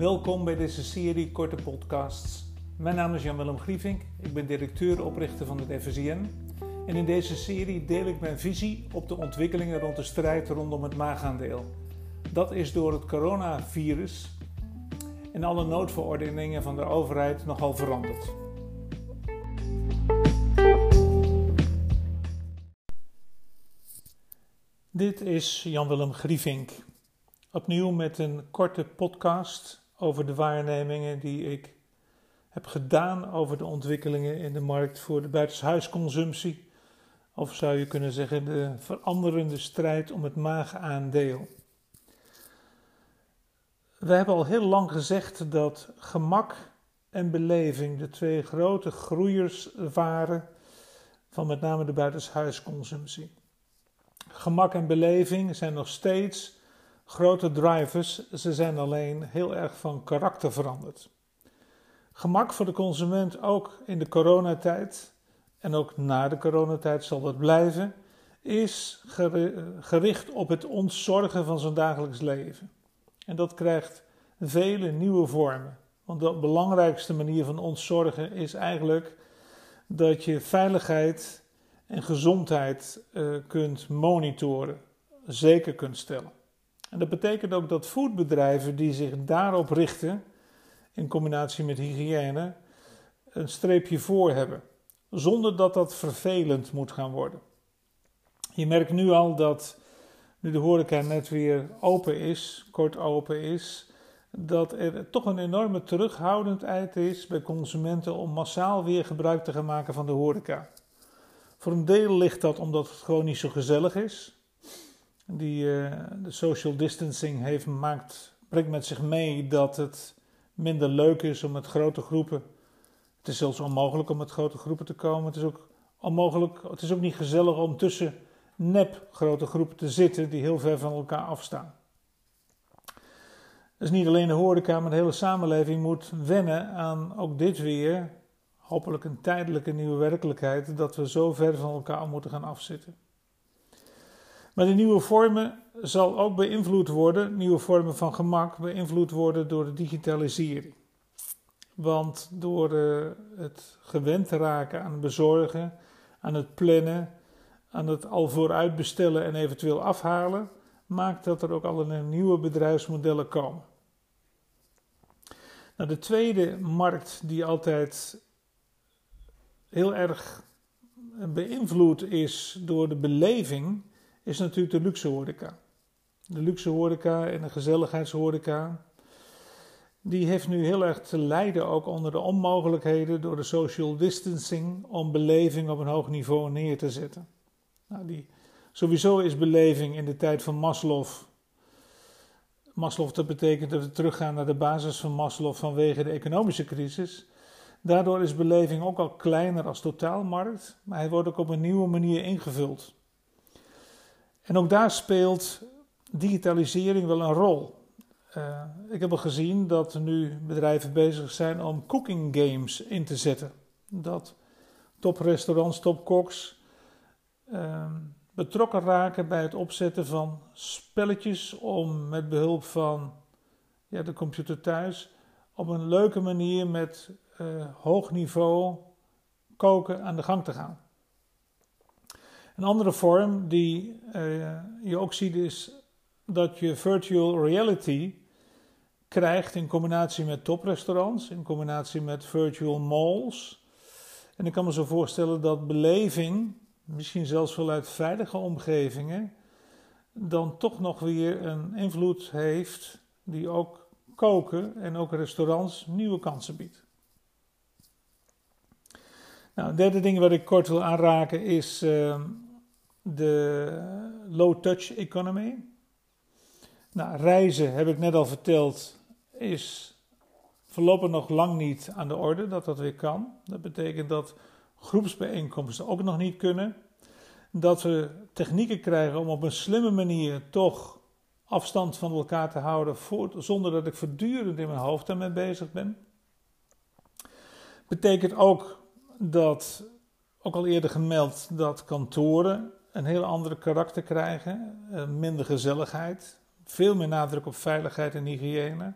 Welkom bij deze serie korte podcasts. Mijn naam is Jan-Willem Grievink, ik ben directeur-oprichter van het FSIN. En in deze serie deel ik mijn visie op de ontwikkelingen rond de strijd rondom het maagaandeel. Dat is door het coronavirus en alle noodverordeningen van de overheid nogal veranderd. Dit is Jan-Willem Grievink. Opnieuw met een korte podcast over de waarnemingen die ik heb gedaan over de ontwikkelingen in de markt voor de buitenshuisconsumptie. Of zou je kunnen zeggen de veranderende strijd om het maagaandeel. We hebben al heel lang gezegd dat gemak en beleving de twee grote groeiers waren van met name de buitenshuisconsumptie. Gemak en beleving zijn nog steeds grote drivers, ze zijn alleen heel erg van karakter veranderd. Gemak voor de consument ook in de coronatijd en ook na de coronatijd zal dat blijven, is gericht op het ontzorgen van zijn dagelijks leven. En dat krijgt vele nieuwe vormen. Want de belangrijkste manier van ontzorgen is eigenlijk dat je veiligheid en gezondheid uh, kunt monitoren, zeker kunt stellen. En dat betekent ook dat foodbedrijven die zich daarop richten, in combinatie met hygiëne, een streepje voor hebben, zonder dat dat vervelend moet gaan worden. Je merkt nu al dat, nu de horeca net weer open is, kort open is, dat er toch een enorme terughoudendheid is bij consumenten om massaal weer gebruik te gaan maken van de horeca. Voor een deel ligt dat omdat het gewoon niet zo gezellig is. Die, uh, de social distancing heeft, maakt, brengt met zich mee dat het minder leuk is om met grote groepen. Het is zelfs onmogelijk om met grote groepen te komen. Het is ook onmogelijk, het is ook niet gezellig om tussen nep grote groepen te zitten die heel ver van elkaar afstaan. Dus niet alleen de horeca, maar de hele samenleving moet wennen aan ook dit weer hopelijk een tijdelijke nieuwe werkelijkheid dat we zo ver van elkaar moeten gaan afzitten. Maar de nieuwe vormen zal ook beïnvloed worden, nieuwe vormen van gemak, beïnvloed worden door de digitalisering. Want door uh, het gewend te raken aan het bezorgen, aan het plannen, aan het al vooruit bestellen en eventueel afhalen, maakt dat er ook allerlei nieuwe bedrijfsmodellen komen. Nou, de tweede markt die altijd heel erg beïnvloed is door de beleving, is natuurlijk de luxe horeca. De luxe horeca en de gezelligheidshoreca. Die heeft nu heel erg te lijden ook onder de onmogelijkheden door de social distancing om beleving op een hoog niveau neer te zetten. Nou, die, sowieso is beleving in de tijd van Maslow. Maslow, dat betekent dat we teruggaan naar de basis van Maslow vanwege de economische crisis. Daardoor is beleving ook al kleiner als totaalmarkt, maar hij wordt ook op een nieuwe manier ingevuld. En ook daar speelt digitalisering wel een rol. Uh, ik heb al gezien dat nu bedrijven bezig zijn om cooking games in te zetten. Dat toprestaurants, topkoks uh, betrokken raken bij het opzetten van spelletjes om met behulp van ja, de computer thuis op een leuke manier met uh, hoog niveau koken aan de gang te gaan. Een andere vorm die uh, je ook ziet is dat je virtual reality krijgt in combinatie met toprestaurants, in combinatie met virtual malls. En ik kan me zo voorstellen dat beleving, misschien zelfs vanuit veilige omgevingen, dan toch nog weer een invloed heeft die ook koken en ook restaurants nieuwe kansen biedt. Nou, het derde ding wat ik kort wil aanraken is uh, de low-touch economy. Nou, reizen, heb ik net al verteld, is voorlopig nog lang niet aan de orde dat dat weer kan. Dat betekent dat groepsbijeenkomsten ook nog niet kunnen. Dat we technieken krijgen om op een slimme manier toch afstand van elkaar te houden zonder dat ik voortdurend in mijn hoofd daarmee bezig ben. Betekent ook dat, ook al eerder gemeld, dat kantoren een heel andere karakter krijgen, minder gezelligheid, veel meer nadruk op veiligheid en hygiëne.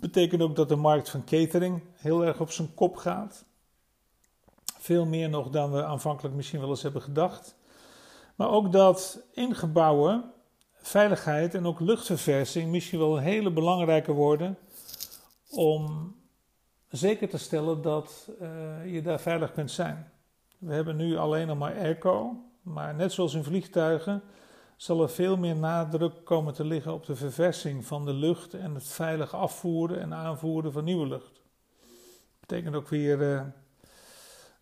Betekent ook dat de markt van catering heel erg op zijn kop gaat. Veel meer nog dan we aanvankelijk misschien wel eens hebben gedacht. Maar ook dat in gebouwen veiligheid en ook luchtverversing misschien wel een hele belangrijke worden om zeker te stellen dat uh, je daar veilig kunt zijn. We hebben nu alleen nog maar airco, maar net zoals in vliegtuigen zal er veel meer nadruk komen te liggen op de verversing van de lucht en het veilig afvoeren en aanvoeren van nieuwe lucht. Dat betekent ook weer uh,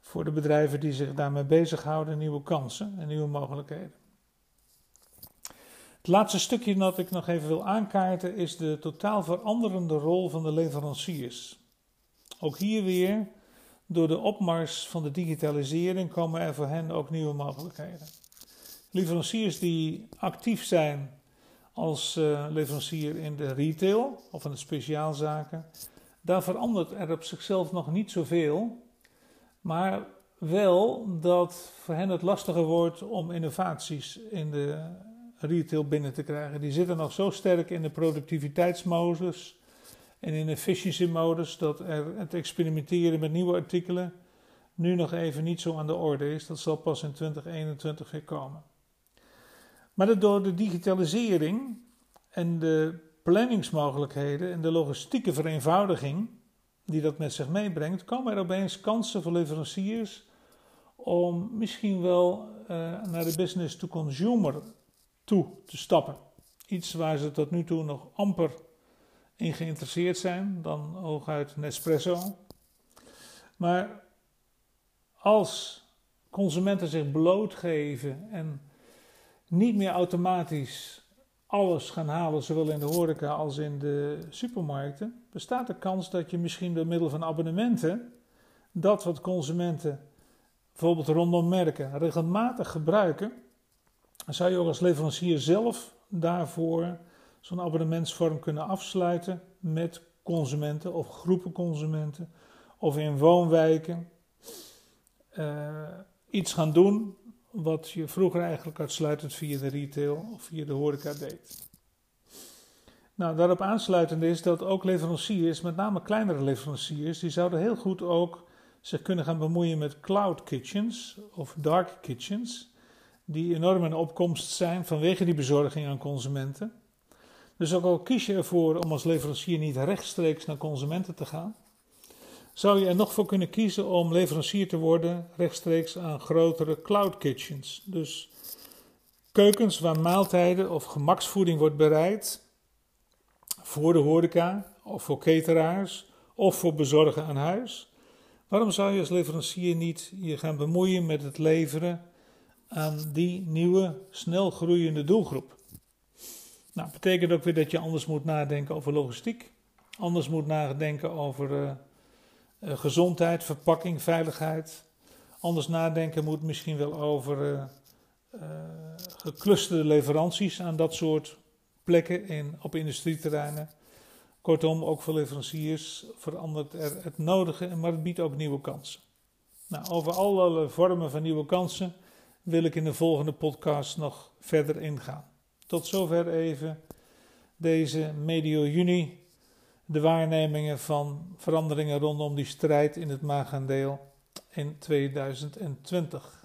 voor de bedrijven die zich daarmee bezighouden nieuwe kansen en nieuwe mogelijkheden. Het laatste stukje dat ik nog even wil aankaarten is de totaal veranderende rol van de leveranciers. Ook hier weer, door de opmars van de digitalisering komen er voor hen ook nieuwe mogelijkheden. Leveranciers die actief zijn als uh, leverancier in de retail of in de speciaalzaken, daar verandert er op zichzelf nog niet zoveel, maar wel dat voor hen het lastiger wordt om innovaties in de retail binnen te krijgen. Die zitten nog zo sterk in de productiviteitsmodus en in efficiency modus dat er het experimenteren met nieuwe artikelen nu nog even niet zo aan de orde is. Dat zal pas in 2021 weer komen. Maar door de digitalisering en de planningsmogelijkheden en de logistieke vereenvoudiging die dat met zich meebrengt, komen er opeens kansen voor leveranciers om misschien wel uh, naar de business to consumer toe te stappen. Iets waar ze tot nu toe nog amper in geïnteresseerd zijn, dan hooguit Nespresso. Maar als consumenten zich blootgeven en niet meer automatisch alles gaan halen, zowel in de horeca als in de supermarkten, bestaat de kans dat je misschien door middel van abonnementen dat wat consumenten bijvoorbeeld rondom merken regelmatig gebruiken, zou je ook als leverancier zelf daarvoor zo'n abonnementsvorm kunnen afsluiten met consumenten of groepen consumenten of in woonwijken uh, iets gaan doen wat je vroeger eigenlijk uitsluitend via de retail of via de horeca deed. Nou, daarop aansluitend is dat ook leveranciers, met name kleinere leveranciers, die zouden heel goed ook zich kunnen gaan bemoeien met cloud kitchens of dark kitchens die enorm in opkomst zijn vanwege die bezorging aan consumenten. Dus ook al kies je ervoor om als leverancier niet rechtstreeks naar consumenten te gaan, zou je er nog voor kunnen kiezen om leverancier te worden rechtstreeks aan grotere cloud kitchens. Dus keukens waar maaltijden of gemaksvoeding wordt bereid voor de horeca of voor cateraars of voor bezorgen aan huis. Waarom zou je als leverancier niet je gaan bemoeien met het leveren aan die nieuwe, snel groeiende doelgroep. Nou, betekent ook weer dat je anders moet nadenken over logistiek, anders moet nadenken over uh, uh, gezondheid, verpakking, veiligheid. Anders nadenken moet misschien wel over uh, geclusterde leveranties aan dat soort plekken in, op industrieterreinen. Kortom, ook voor leveranciers verandert er het nodige, maar het biedt ook nieuwe kansen. Nou, over alle vormen van nieuwe kansen wil ik in de volgende podcast nog verder ingaan. Tot zover even deze medio juni, de waarnemingen van veranderingen rondom die strijd in het maagandeel in 2020.